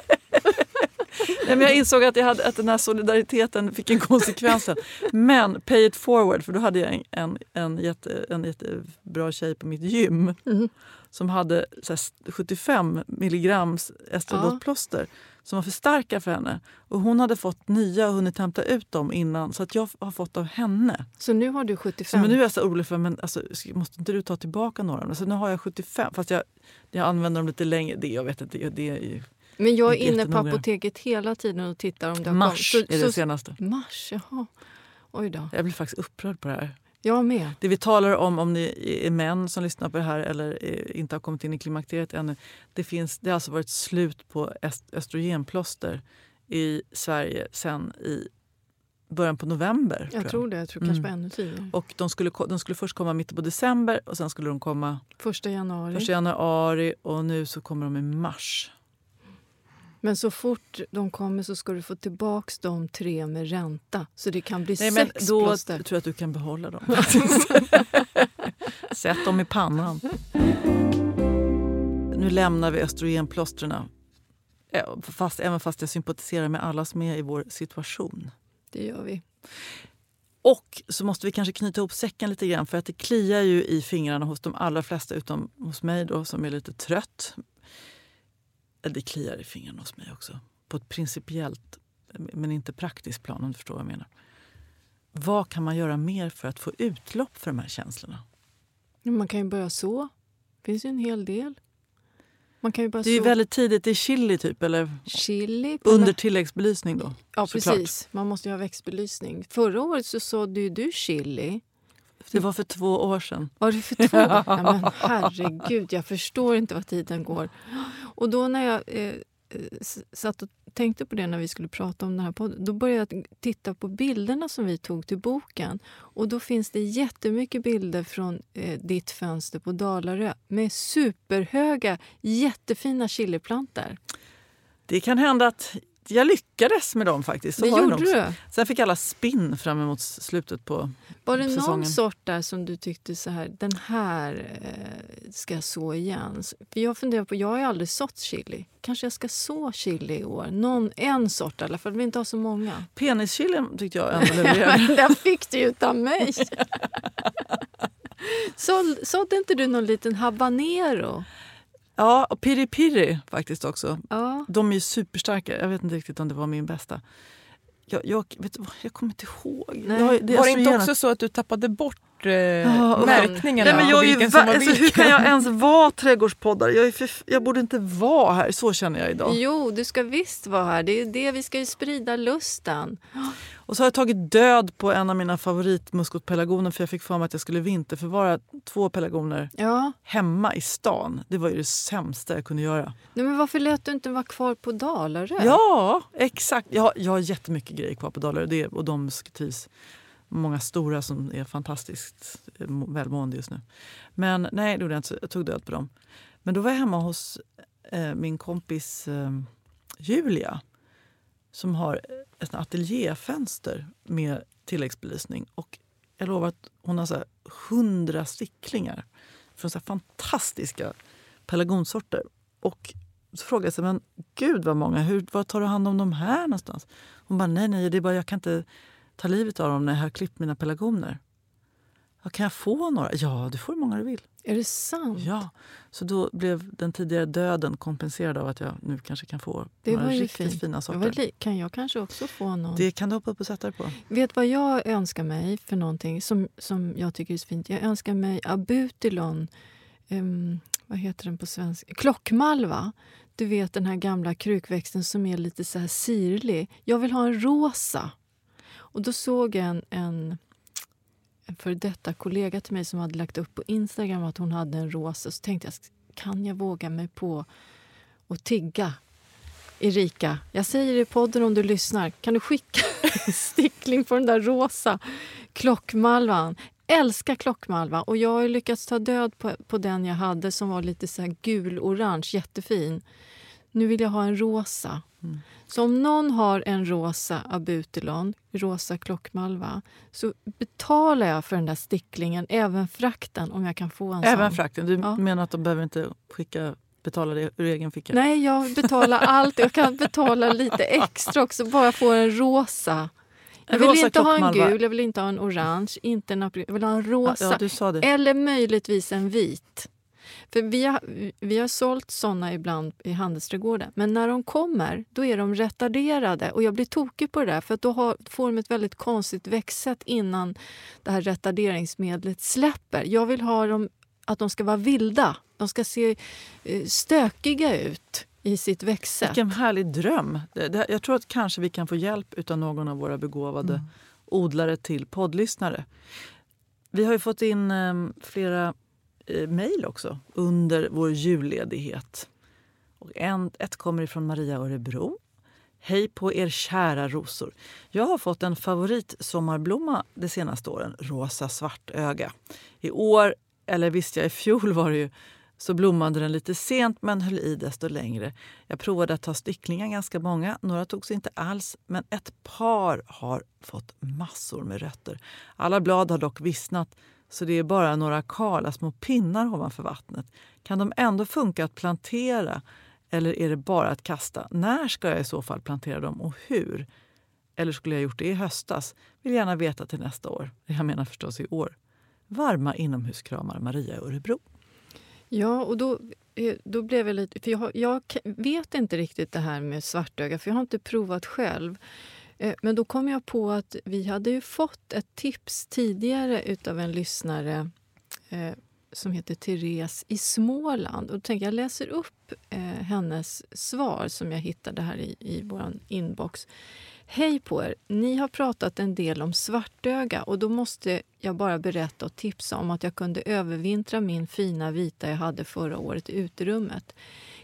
Nej, men jag insåg att, jag hade, att den här solidariteten fick en konsekvens. Men pay it forward, för då hade jag en, en, en, jätte, en jättebra tjej på mitt gym Mm. Som hade så här, 75 milligrams estroblotplåster som var för starka för henne. Och Hon hade fått nya och hunnit hämta ut dem innan, så att jag har fått av henne. Så nu har du Så 75? men nu är jag så orolig för, men alltså, måste inte du ta tillbaka några? Alltså, nu har jag 75, fast jag, jag använder dem lite längre. Det, jag vet inte, det är ju Men jag är inne på apoteket hela tiden och tittar om det har mars kommit. är det senaste. Mars, jaha. Oj då. Jag blir faktiskt upprörd på det här. Jag med. Det vi talar om, om ni är män som lyssnar på det här eller eh, inte har kommit in i klimakteriet ännu. Det, finns, det har alltså varit slut på öst- östrogenplåster i Sverige sen i början på november. Jag tror det. Jag tror kanske på ännu tidigare. Och de skulle, de skulle först komma mitten på december och sen skulle de komma Första januari. 1 januari och nu så kommer de i mars. Men så fort de kommer så ska du få tillbaks de tre med ränta. Så det kan bli Nej, men sex då plåster. tror jag att du kan behålla dem. [LAUGHS] Sätt dem i pannan. Nu lämnar vi östrogenplåstren. Eh, Fast, även fast jag sympatiserar med alla som är i vår situation. Det gör vi. Och så måste vi kanske knyta ihop säcken lite grann för att det kliar ju i fingrarna hos de allra flesta utom hos mig då som är lite trött. Eller Det kliar i fingrarna hos mig också. På ett principiellt men inte praktiskt plan om du förstår vad jag menar. Vad kan man göra mer för att få utlopp för de här känslorna? Man kan ju börja så. Det finns ju en hel del. Man kan ju börja Det är ju väldigt tidigt, det är chili typ eller Chili. under tilläggsbelysning då. Ja, precis. Man måste ju ha växtbelysning. Förra året så sådde ju du chili. Det var för två år sedan. Var det för två? [LAUGHS] ja, men herregud, jag förstår inte vad tiden går. Och då när jag eh, satt och tänkte på det när vi skulle prata om den här podden, då började jag titta på bilderna som vi tog till boken. Och då finns det jättemycket bilder från eh, ditt fönster på Dalarö med superhöga, jättefina chiliplantor. Det kan hända att jag lyckades med dem faktiskt. Så det gjorde du. Sen fick alla spinn fram emot slutet på Var det någon säsongen. sort där som du tyckte så här, den här eh, ska jag så igen? För jag funderar på, jag har ju aldrig sått chili. Kanske jag ska så chili i år? Någon, en sort i alla fall, vi inte ha så många. Penischilin tyckte jag ändå [LAUGHS] levererade. Den fick du ju av mig! [LAUGHS] Så, sådde inte du någon liten habanero? Ja, och piri piri faktiskt också. Ja. De är ju superstarka. Jag vet inte riktigt om det var min bästa. Jag, jag, vet jag kommer inte ihåg. Nej. Jag, det Var det inte också så att du tappade bort eh, Ja, märkningarna Nej, men jag är var alltså, hur kan jag ens vara trädgårdspoddare? Jag, är för, jag borde inte vara här. Så känner jag idag. Jo, du ska visst vara här. Det är det vi ska ju sprida lusten. Och så har jag tagit död på en av mina favoritmuskotpelargoner för jag fick för mig att jag skulle vinterförvara två pelargoner Ja, hemma i stan. Det var ju det sämsta jag kunde göra. Nej, men varför lät du inte vara kvar på Dalarö? Ja, exakt. Jag, har- jag har jättemycket grejer kvar på Dalarö det, och de trivs. Många stora som är fantastiskt eh, välmående just nu. Men nej, det gjorde jag inte. Jag tog död på dem. Men då var jag hemma hos eh, min kompis eh, Julia som har ett ateljéfönster med tilläggsbelysning. Och jag lovar att hon har så här hundra sticklingar från så här fantastiska pelargonsorter. Och så frågade jag sig, men gud vad många, hur, var tar du hand om de här någonstans? Hon bara, nej, nej, det är bara, jag kan inte ta livet av dem när jag har klippt mina pelargoner. Ja, kan jag få några? Ja, du får hur många du vill. Är det sant? Ja, så då blev den tidigare döden kompenserad av att jag nu kanske kan få Det några riktigt fint. fina sorter. kan jag kanske också få någon? Det kan du hoppa upp och sätta dig på. Vet vad jag önskar mig för någonting som, som jag tycker är så fint? Jag önskar mig abutilon. Um, vad heter den på svenska? Klockmalva. Du vet den här gamla krukväxten som är lite så här sirlig. Jag vill ha en rosa. Och då såg jag en, en, en för detta kollega till mig som hade lagt upp på Instagram att hon hade en rosa. Så tänkte jag, kan jag våga mig på att tigga Erika, jag säger det i podden om du lyssnar. Kan du skicka [LAUGHS] en stickling på den där rosa klockmalvan? Älskar klockmalva och jag har lyckats ta död på, på den jag hade som var lite så här gul-orange, jättefin. Nu vill jag ha en rosa. Mm. Så om någon har en rosa abutilon, rosa klockmalva så betalar jag för den där sticklingen, även frakten om jag kan få en Även sån. frakten. Du Ja. menar att de behöver inte skicka, betala det ur egen ficka? Nej, jag betalar allt. Jag kan betala lite extra också, bara få en rosa. Jag vill rosa inte ha en gul, jag vill inte ha en orange, inte en april. Jag vill ha en Ja, rosa. ja, det. Eller möjligtvis en vit. För vi har, vi har sålt såna ibland i handelsträdgården. Men när de kommer, då är de retarderade. Och jag blir tokig på det där, för då har, får de ett väldigt konstigt växtsätt innan det här retarderingsmedlet släpper. Jag vill ha dem, att de ska vara vilda. De ska se eh, stökiga ut i sitt växtsätt. Vilken härlig dröm. Jag tror att kanske vi kan få hjälp av någon av våra begåvade Mm. odlare till poddlyssnare. Vi har ju fått in eh, flera eh, mejl också under vår julledighet. Och en, ett kommer ifrån Maria Örebro. Hej på er kära rosor. Jag har fått en favoritsommarblomma de senaste åren, rosa svartöga. I år, eller visst jag i fjol var det ju, så blommade den lite sent men höll i desto längre. Jag provade att ta sticklingar, ganska många. Några togs inte alls, men ett par har fått massor med rötter. Alla blad har dock vissnat, så det är bara några kala små pinnar ovanför vattnet. Kan de ändå funka att plantera eller är det bara att kasta? När ska jag i så fall plantera dem och hur? Eller skulle jag gjort det i höstas? Vill gärna veta till nästa år. Jag menar förstås i år. Varma inomhuskramar Maria i Örebro. Ja, och då, eh, då blev jag lite... För jag, jag vet inte riktigt det här med svartöga, för jag har inte provat själv. Eh, men då kom jag på att vi hade ju fått ett tips tidigare utav en lyssnare eh, som heter Therese i Småland. Och då tänkte jag, läser upp eh, hennes svar som jag hittade här i, i vår inbox. Hej på er! Ni har pratat en del om svartöga och då måste jag bara berätta och tipsa om att jag kunde övervintra min fina vita jag hade förra året i uterummet.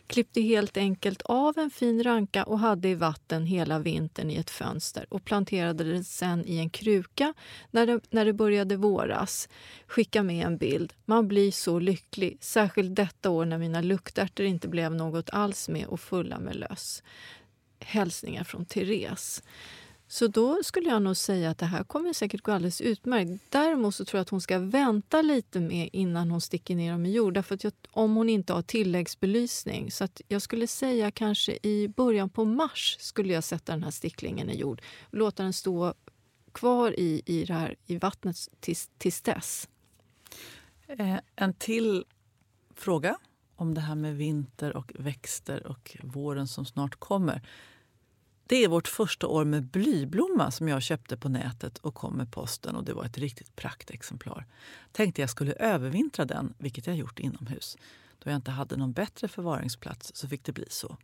Klippte helt enkelt av en fin ranka och hade i vatten hela vintern i ett fönster och planterade den sen i en kruka när det, när det började våras. Skicka med en bild. Man blir så lycklig, särskilt detta år när mina luktärtor inte blev något alls med och fulla med löss. Hälsningar från Therese. Så då skulle jag nog säga att det här kommer säkert gå alldeles utmärkt. Däremot så tror jag att hon ska vänta lite mer innan hon sticker ner dem i jord. Därför att jag, om hon inte har tilläggsbelysning. Så att jag skulle säga kanske i början på mars skulle jag sätta den här sticklingen i jord. Låta den stå kvar i, i, det här, i vattnet tills, tills dess. Eh, en till fråga om det här med vinter och växter och våren som snart kommer. Det är vårt första år med blyblomma som jag köpte på nätet och kom med posten. och Det var ett riktigt praktexemplar. Tänkte jag skulle övervintra den, vilket jag gjort inomhus. Då jag inte hade någon bättre förvaringsplats så fick det bli så.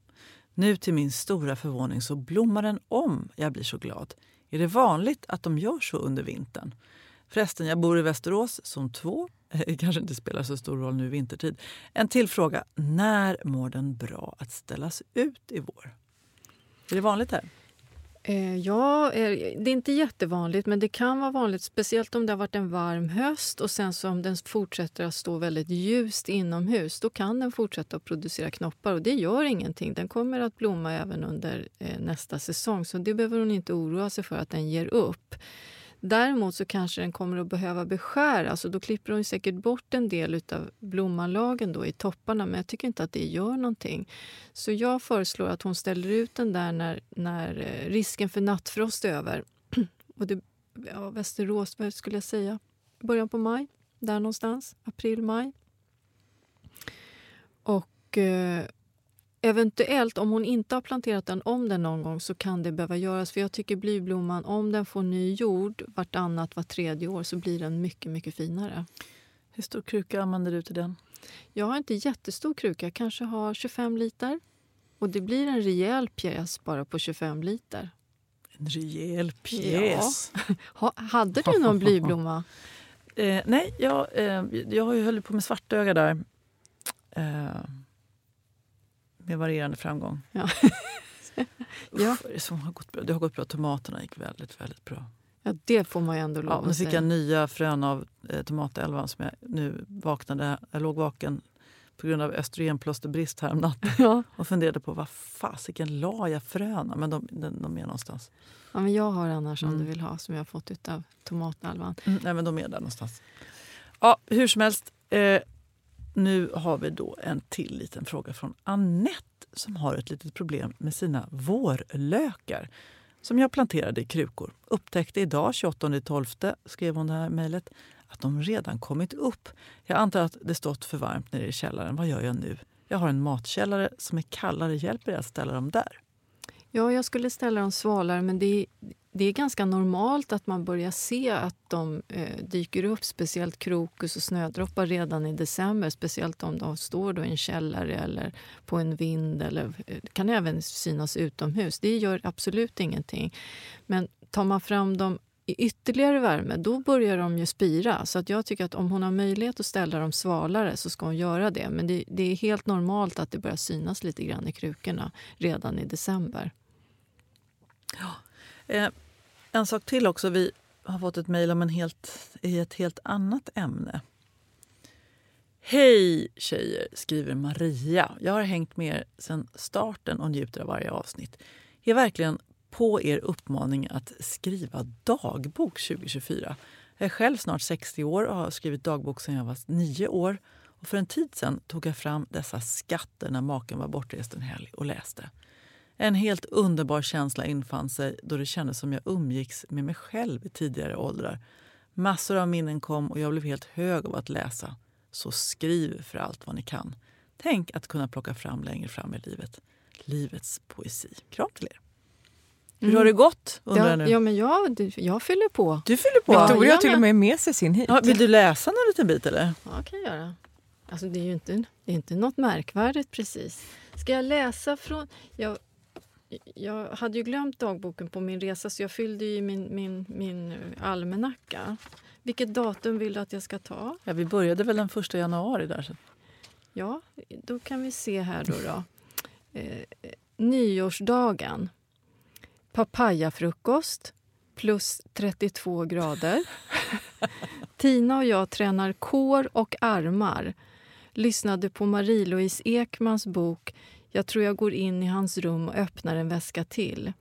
Nu till min stora förvåning så blommar den om. Jag blir så glad. Är det vanligt att de gör så under vintern? Förresten, jag bor i Västerås som två. [LAUGHS] Det kanske inte spelar så stor roll nu vintertid. En till fråga. När mår den bra att ställas ut i vår? Är det vanligt här? Eh, ja, eh, det är inte jättevanligt, men det kan vara vanligt. Speciellt om det har varit en varm höst och sen så om den fortsätter att stå väldigt ljust inomhus. Då kan den fortsätta att producera knoppar och det gör ingenting. Den kommer att blomma även under eh, nästa säsong, så det behöver hon inte oroa sig för att den ger upp. Däremot så kanske den kommer att behöva beskäras och då klipper hon säkert bort en del av blommanlagen då i topparna men jag tycker inte att det gör någonting. Så jag föreslår att hon ställer ut den där när, när eh, risken för nattfrost är över. [CLEARS THROAT] och det, ja, Västerås, vad skulle jag säga? Början på maj, där någonstans. April, maj. Och eh, Eventuellt, om hon inte har planterat den om den någon gång så kan det behöva göras. För jag tycker blyblomman, om den får ny jord vartannat, var tredje år så blir den mycket, mycket finare. Hur stor kruka använder du till den? Jag har inte jättestor kruka, jag kanske har 25 liter. Och det blir en rejäl pjäs bara på 25 liter. En rejäl pjäs? Ja. ha, hade du någon blyblomma? [LAUGHS] eh, nej, jag, eh, jag har ju hållit på med svartöga där. Eh med varierande framgång. Ja. [LAUGHS] ja. Uff, det, har gått bra. det har gått bra. Tomaterna gick väldigt, väldigt bra. Ja, det får man ju ändå lov ja, Nu fick jag nya frön av eh, tomatälvan som jag nu vaknade. Jag låg vaken på grund av östrogenplåsterbrist häromnatten ja. och funderade på vad fasiken la jag fröna? Men de, de, de är någonstans. Ja, men jag har annars mm. om du vill ha som jag har fått av tomatälvan. Mm, nej, men de är där någonstans. Ja, hur som helst. Eh, nu har vi då en till liten fråga från Annette som har ett litet problem med sina vårlökar som jag planterade i krukor. Upptäckte idag, 28.12, skrev hon det här mejlet, att de redan kommit upp. Jag antar att det stått för varmt nere i källaren. Vad gör jag nu? Jag har en matkällare som är kallare. Hjälper det att ställa dem där? Ja, jag skulle ställa dem svalare, men det är, det är ganska normalt att man börjar se att de eh, dyker upp, speciellt krokus och snödroppar redan i december. Speciellt om de står då i en källare eller på en vind. Eller, det eh, kan även synas utomhus. Det gör absolut ingenting. Men tar man fram dem i ytterligare värme, då börjar de ju spira. Så att jag tycker att om hon har möjlighet att ställa dem svalare så ska hon göra det. Men det, det är helt normalt att det börjar synas lite grann i krukorna redan i december. Ja. Eh, en sak till också. Vi har fått ett mejl om en helt, i ett helt annat ämne. Hej tjejer, skriver Maria. Jag har hängt med er sedan starten och njuter av varje avsnitt. Jag är verkligen på er uppmaning att skriva dagbok 2024. Jag är själv snart 60 år och har skrivit dagbok sedan jag var 9 år. Och för en tid sedan tog jag fram dessa skatter när maken var bortrest en helg och läste. En helt underbar känsla infann sig då det kändes som jag umgicks med mig själv i tidigare åldrar. Massor av minnen kom och jag blev helt hög av att läsa. Så skriv för allt vad ni kan. Tänk att kunna plocka fram längre fram i livet. Livets poesi. Kram till er. Hur mm. har det gått? Ja, nu? ja, men jag, jag fyller på. Du fyller på? Victoria har till och med med sig sin hit. Ja, vill du läsa någon liten bit? eller? Ja, kan jag göra. Alltså, det är ju inte, det är inte något märkvärdigt precis. Ska jag läsa från... Jag, jag hade ju glömt dagboken på min resa så jag fyllde i min, min, min almanacka. Vilket datum vill du att jag ska ta? Ja, vi började väl den första januari där. Ja, då kan vi se här då. då. Eh, nyårsdagen. Papayafrukost plus 32 grader. [LAUGHS] Tina och jag tränar kår och armar. Lyssnade på Marie-Louise Ekmans bok jag tror jag går in i hans rum och öppnar en väska till.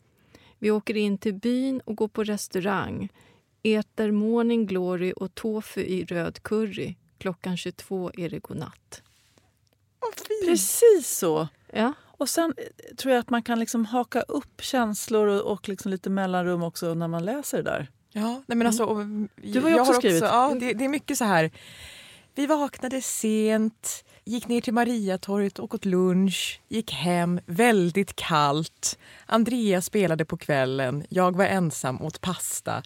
Vi åker in till byn och går på restaurang. Äter morning glory och tofu i röd curry. Klockan 22 är det godnatt. Oh, Precis så! Ja. Och sen eh, tror jag att man kan liksom haka upp känslor och, och liksom lite mellanrum också när man läser det där. Ja, nej men alltså, mm. du har ju också skrivit. Också, ja, det, det, är mycket så här. Vi vaknade sent, gick ner till Mariatorget och åt lunch, gick hem, väldigt kallt. Andreas spelade på kvällen, jag var ensam, åt pasta.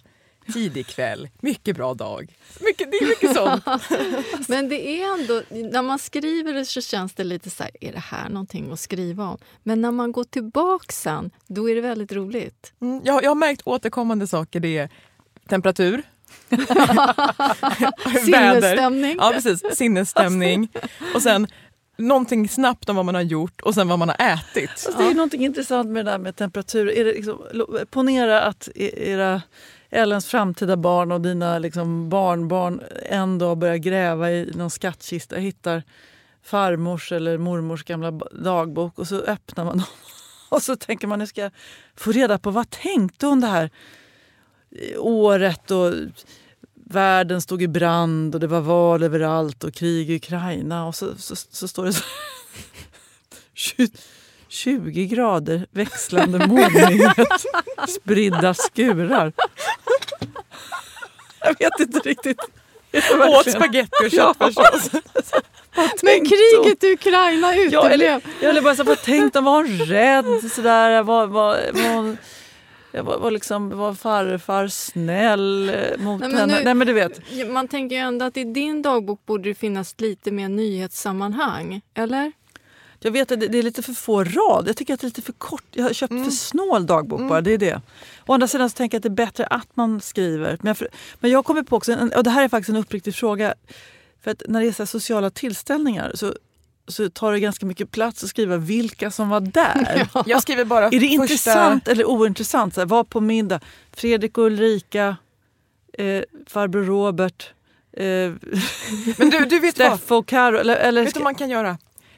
Tidig kväll, mycket bra dag. Mycket, det är mycket [LAUGHS] sånt. Men det är ändå, när man skriver det så känns det lite så här, är det här någonting att skriva om? Men när man går tillbaka sen, då är det väldigt roligt. Mm, jag, jag har märkt återkommande saker. Det är temperatur, [LAUGHS] Sinnesstämning. Ja, precis. Sinnesstämning. Och sen någonting snabbt om vad man har gjort och sen vad man har ätit. Alltså, det är ju någonting intressant med det där med temperatur. Är det liksom, ponera att era Ellens framtida barn och dina liksom barnbarn en dag börjar gräva i någon skattkista och hittar farmors eller mormors gamla dagbok och så öppnar man dem [LAUGHS] och så tänker man nu ska jag få reda på vad tänkte hon det här året och världen stod i brand och det var val överallt och krig i Ukraina och så, så, så står det så 20 [LAUGHS] grader växlande molnighet, spridda skurar. Jag vet inte riktigt. Åt spagetti och köttfärssås. [LAUGHS] Men kriget i Ukraina uteblev. Ja, eller, eller bara så, vad tänkte hon? Var hon rädd? Sådär, var, var, var, hon, var, var, liksom, var farfar snäll mot Nej, henne? nu, Nej, men du vet. Man tänker ju ändå att i din dagbok borde det finnas lite mer nyhetssammanhang, eller? Jag vet att det är lite för få rad. Jag tycker att det är lite för kort. Jag har köpt mm. för snål dagbok bara. Det är det. Å andra sidan så tänker jag att det är bättre att man skriver. Men jag, men jag kommer på också, och det här är faktiskt en uppriktig fråga. För att när det är så sociala tillställningar så, så tar det ganska mycket plats att skriva vilka som var där. [LAUGHS] Ja. Jag skriver bara Är det första... intressant eller ointressant? Så här, var på middag. Fredrik och Ulrika, eh, farbror Robert, eh, Men du, du vet [LAUGHS] Steffo och Karo. Eller, eller... Vet du vad man kan göra?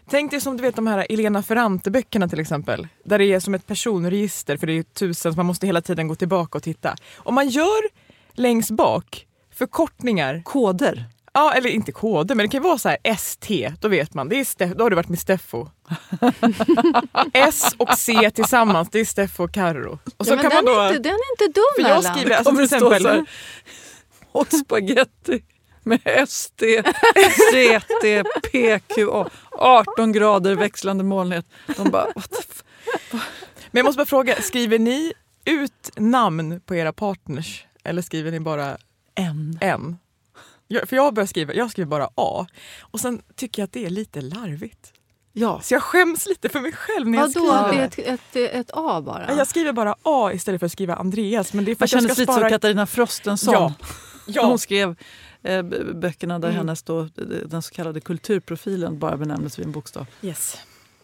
Tänk dig som du vet de här Elena Ferrante-böckerna till exempel. Där det är som ett personregister för det är tusen så man måste hela tiden gå tillbaka och titta. Om man gör längst bak förkortningar. Koder. Ja, eller inte koder, men det kan vara så här ST, då vet man. Det är Ste då har du varit med Steffo. [LAUGHS] S och C tillsammans, det är Steffo och Carro. Och så ja, kan den, man då, är inte, den är inte dum för jag skriver, alltså, till exempel, och spaghetti med ST, CT, PQ och 18 grader växlande molnighet. De bara, Men jag måste bara fråga, skriver ni ut namn på era partners eller skriver ni bara en? en? Jag, för jag börjar skriva, jag skriver bara A och sen tycker jag att det är lite larvigt. Ja. Så jag skäms lite för mig själv när Vadå, jag skriver. Att det är ett, ett, ett, A bara? Jag skriver bara A istället för att skriva Andreas. Men det är för Man känner sig lite spara... som Katarina Frostenson. Ja. [LAUGHS] Ja. Hon skrev eh, böckerna där mm. hennes då, den så kallade kulturprofilen bara benämndes vid en bokstav. Yes.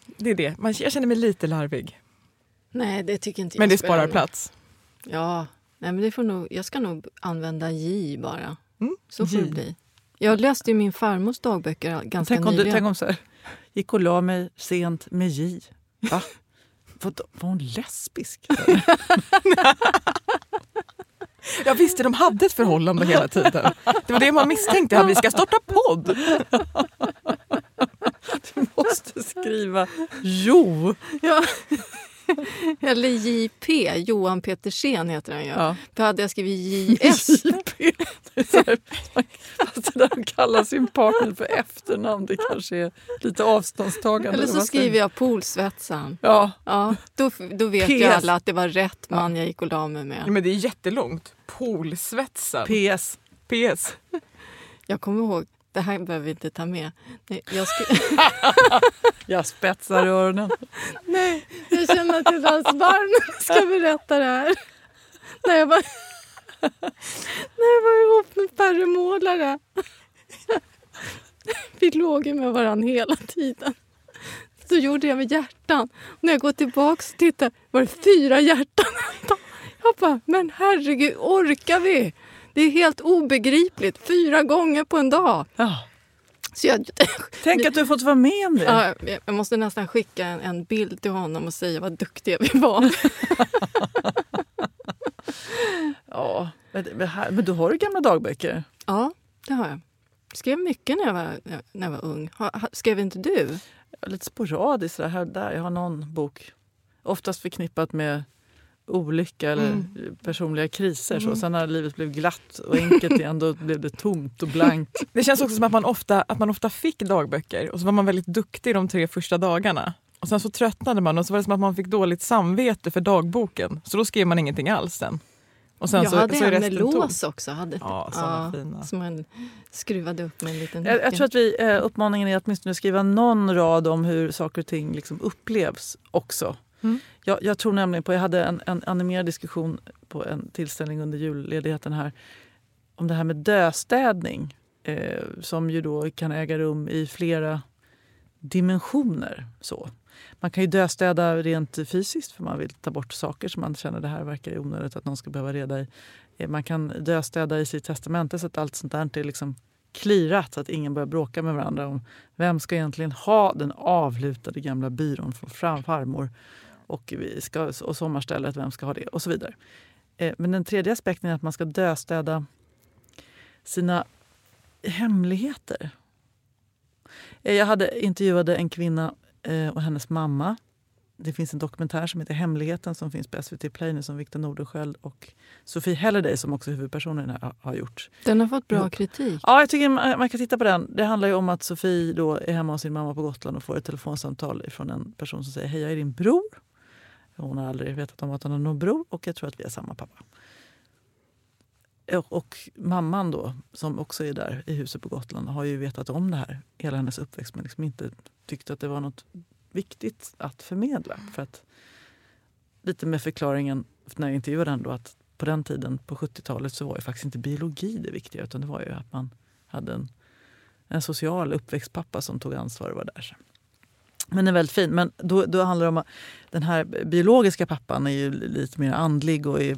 Det är det. Man, jag känner mig lite larvig. Nej, det tycker inte jag Men det sparar plats. Ja, nej, men det får nog, jag ska nog använda J bara. Mm. Så får det bli. Jag läste ju min farmors dagböcker ganska tänk om nyligen. Du, tänk om så här, gick och la mig sent med J. Va? Var, var hon lesbisk? [LAUGHS] Jag visste de hade ett förhållande hela tiden. Det var det man misstänkte. Ja, vi ska starta podd. Du måste skriva Jo. Ja. [LAUGHS] Eller JP, Johan Petersen heter han ju. Ja. Då hade jag skrivit [LAUGHS] JS. JP. Fast det där att kalla sin partner för efternamn det kanske är lite avståndstagande. Eller så skriver jag Polsvetsan. Ja. ja då, då vet PS. ju alla att det var rätt man jag gick och la mig med. Ja, men det är jättelångt. Polsvetsan. PS. PS. Jag kommer ihåg det här behöver vi inte ta med. Nej, jag, skri... [LAUGHS] jag spetsar öronen. Nej, jag känner att jag dras varm ska berätta det här. När jag var, när jag var ihop med Perre Målare. Vi låg ju med varandra hela tiden. Så gjorde jag med hjärtan. när jag går tillbaka och tittar var det fyra hjärtan. Jag bara, men herregud, orkar vi? Det är helt obegripligt. Fyra gånger på en dag. Ja. Så jag, [LAUGHS] Tänk att du har fått vara med om det. Ja, jag måste nästan skicka en, en bild till honom och säga vad duktiga vi var. [LAUGHS] ja, men, men du har du gamla dagböcker? Ja, det har jag. Jag skrev mycket när jag var, när jag var ung. Skrev inte du? Lite sporadiskt här där. Jag har någon bok. Oftast förknippat med olycka eller Mm. personliga kriser. Så. Mm. Sen när livet blev glatt och enkelt igen då blev det tomt och blankt. [LAUGHS] Det känns också som att man, ofta, att man ofta fick dagböcker och så var man väldigt duktig de tre första dagarna. Och Sen så tröttnade man och så var det som att man fick dåligt samvete för dagboken. Så då skrev man ingenting alls sen. Och sen jag så, hade så en med lås också. Hade, Ja, såna fina. Som man skruvade upp med en liten Jag, jag tror att vi, eh, uppmaningen är att åtminstone skriva någon rad om hur saker och ting liksom upplevs också. Mm. Jag, jag tror nämligen på, jag hade en, en animerad diskussion på en tillställning under julledigheten här om det här med döstädning eh, som ju då kan äga rum i flera dimensioner. Så. Man kan ju döstäda rent fysiskt för man vill ta bort saker som man känner det här verkar onödigt att någon ska behöva reda i. Eh, man kan döstäda i sitt testamente så att allt sånt där är liksom clearat så att ingen börjar bråka med varandra om vem ska egentligen ha den avlutade gamla byrån från fram- farmor och, vi ska, och sommarstället, vem ska ha det och så vidare. Eh, Men den tredje aspekten är att man ska döstäda sina hemligheter. Eh, Jag hade intervjuade en kvinna eh, och hennes mamma. Det finns en dokumentär som heter Hemligheten som finns på SVT Play nu som Victor Nordenskiöld och Sofie Halliday som också är huvudpersonen har- gjort. Den har fått bra Ja. kritik. Ja, jag tycker man kan titta på den. Det handlar ju om att Sofie då är hemma hos sin mamma på Gotland och får ett telefonsamtal från en person som säger hej, jag är din bror. Hon har aldrig vetat om att hon har någon bror och jag tror att vi är samma pappa. Och, och mamman då, som också är där i huset på Gotland, har ju vetat om det här hela hennes uppväxt men liksom inte tyckte att det var något viktigt att förmedla. För att, lite med förklaringen när jag intervjuade henne att på den tiden, på 70-talet, så var ju faktiskt inte biologi det viktiga utan det var ju att man hade en, en social uppväxtpappa som tog ansvar och var där. Men den är väldigt fin. Men då, då handlar det om att den här biologiska pappan är ju lite mer andlig och är,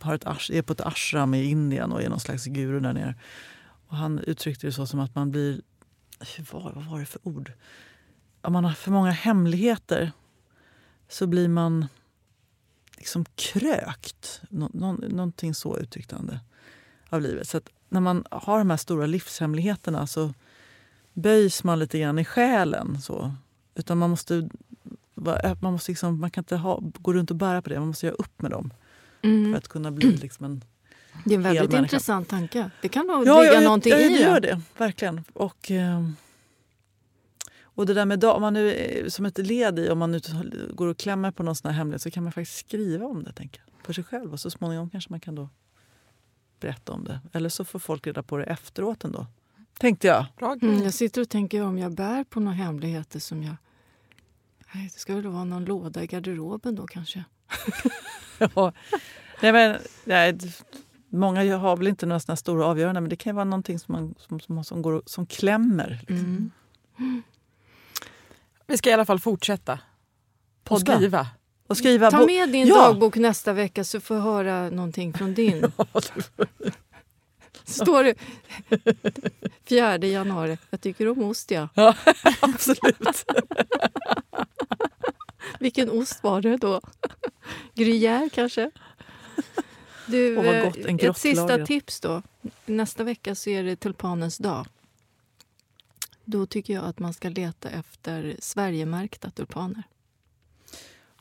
har ett, är på ett ashram i Indien och är någon slags guru där nere. Och han uttryckte det så som att man blir... Vad, vad var det för ord? Om man har för många hemligheter så blir man liksom krökt. Nå, nå, någonting så uttryckte han det. Av livet. Så att när man har de här stora livshemligheterna så böjs man lite grann i själen. Så. Utan man måste, man, måste liksom, man kan inte ha, gå runt och bära på det. Man måste göra upp med dem för Mm. att kunna bli [CLEARS THROAT] liksom en Det är en väldigt människa. intressant tanke. Det kan nog Ja, ligga ja, någonting ja, i det det. gör det. Verkligen. Och, eh, och det där med om man nu, är- som ett led i om man nu går och klämmer på någon sån här hemlighet så kan man faktiskt skriva om det tänker jag, för sig själv. Och så småningom kanske man kan då berätta om det. Eller så får folk reda på det efteråt ändå. Tänkte jag. Bra. Mm, jag sitter och tänker om jag bär på några hemligheter som jag... Nej, det ska väl vara någon låda i garderoben då kanske. [LAUGHS] Ja. nej, men, nej, många har väl inte några såna stora avgöranden men det kan ju vara någonting som, man, som, som, som, går, som klämmer. Liksom. Mm. Vi ska i alla fall fortsätta. Och Podda. skriva. Och skriva Ta med din Ja. dagbok nästa vecka så får jag höra någonting från din. [LAUGHS] Står det 4 januari. Jag tycker om ost, ja. Ja, [LAUGHS] absolut. Vilken ost var det då? Gruyère kanske? Du, vad gott, eh, ett sista tips då. Nästa vecka så är det tulpanens dag. Då tycker jag att man ska leta efter Sverigemärkta tulpaner.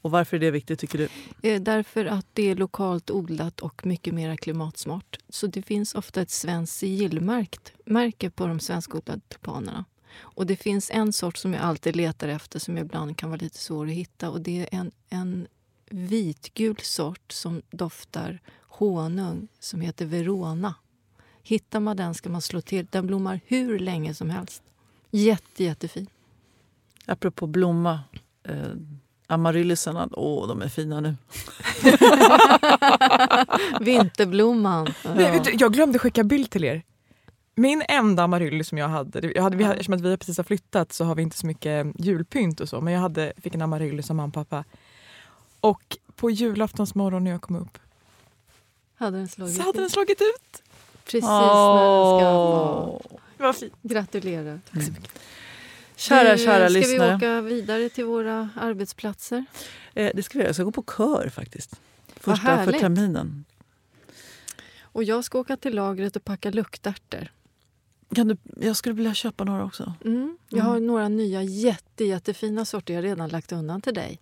Och varför är det viktigt tycker du? Eh, Därför att det är lokalt odlat och mycket mer klimatsmart. Så det finns ofta ett svenskt sigillmärkt märke på de svenskodlade tulpanerna. Och det finns en sort som jag alltid letar efter som ibland kan vara lite svår att hitta. Och det är en, en vitgul sort som doftar honung som heter Verona. Hittar man den ska man slå till. Den blommar hur länge som helst. Jätte, jättefin. Apropå blomma. Eh, Amaryllisarna, åh de är fina nu. [LAUGHS] Vinterblomman. Du, jag glömde skicka bild till er. Min enda amaryllis som jag hade, jag hade vi, hade- eftersom att vi har precis har flyttat så har vi inte så mycket julpynt och så, men jag hade, fick en amaryllis av mamma och pappa. Och på julaftonsmorgon när jag kom upp Hade den slagit så hade den slagit ut. Precis när den ska vara. Åh. Det var fint. Gratulerar. Kära, kära ska lyssnare. vi åka vidare till våra arbetsplatser? Eh, det ska vi göra. Jag ska gå på kör faktiskt. Första för terminen. Och jag ska åka till lagret och packa luktärtor. Kan du, jag skulle vilja köpa några också. Mm. Jag har några nya jätte, jättefina sorter jag redan lagt undan till dig.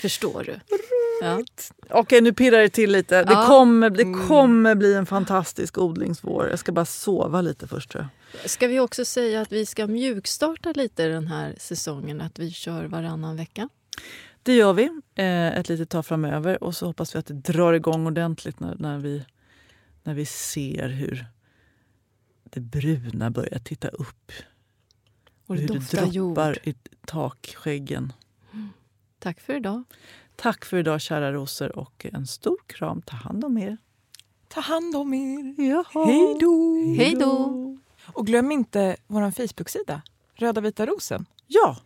Förstår du? Ja. Okej, nu pirrar det till lite. Det, Ja. kommer, det kommer bli en fantastisk odlingsvår. Jag ska bara sova lite först tror jag. Ska vi också säga att vi ska mjukstarta lite den här säsongen, att vi kör varannan vecka? Det gör vi eh, ett litet tag framöver och så hoppas vi att det drar igång ordentligt när, när, vi, när vi ser hur det bruna börjar titta upp. Och det hur det droppar jord. i takskäggen. Tack för idag. Tack för idag kära rosor och en stor kram. Ta hand om er. Ta hand om er. Jaha. Hej då! Hej då! Och glöm inte vår Facebook-sida, Röda vita rosen. Ja,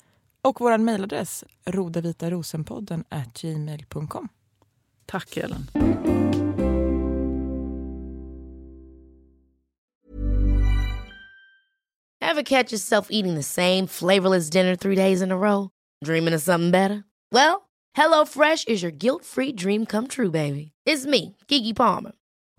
Och vår mejladress, rodavitarosenpodden at gmail.com. tack Ellen. Ever catch yourself eating the same flavorless dinner three days in a row? Dreaming of something better? Well, HelloFresh is your guilt free dream come true, baby. It's me, Gigi Palmer.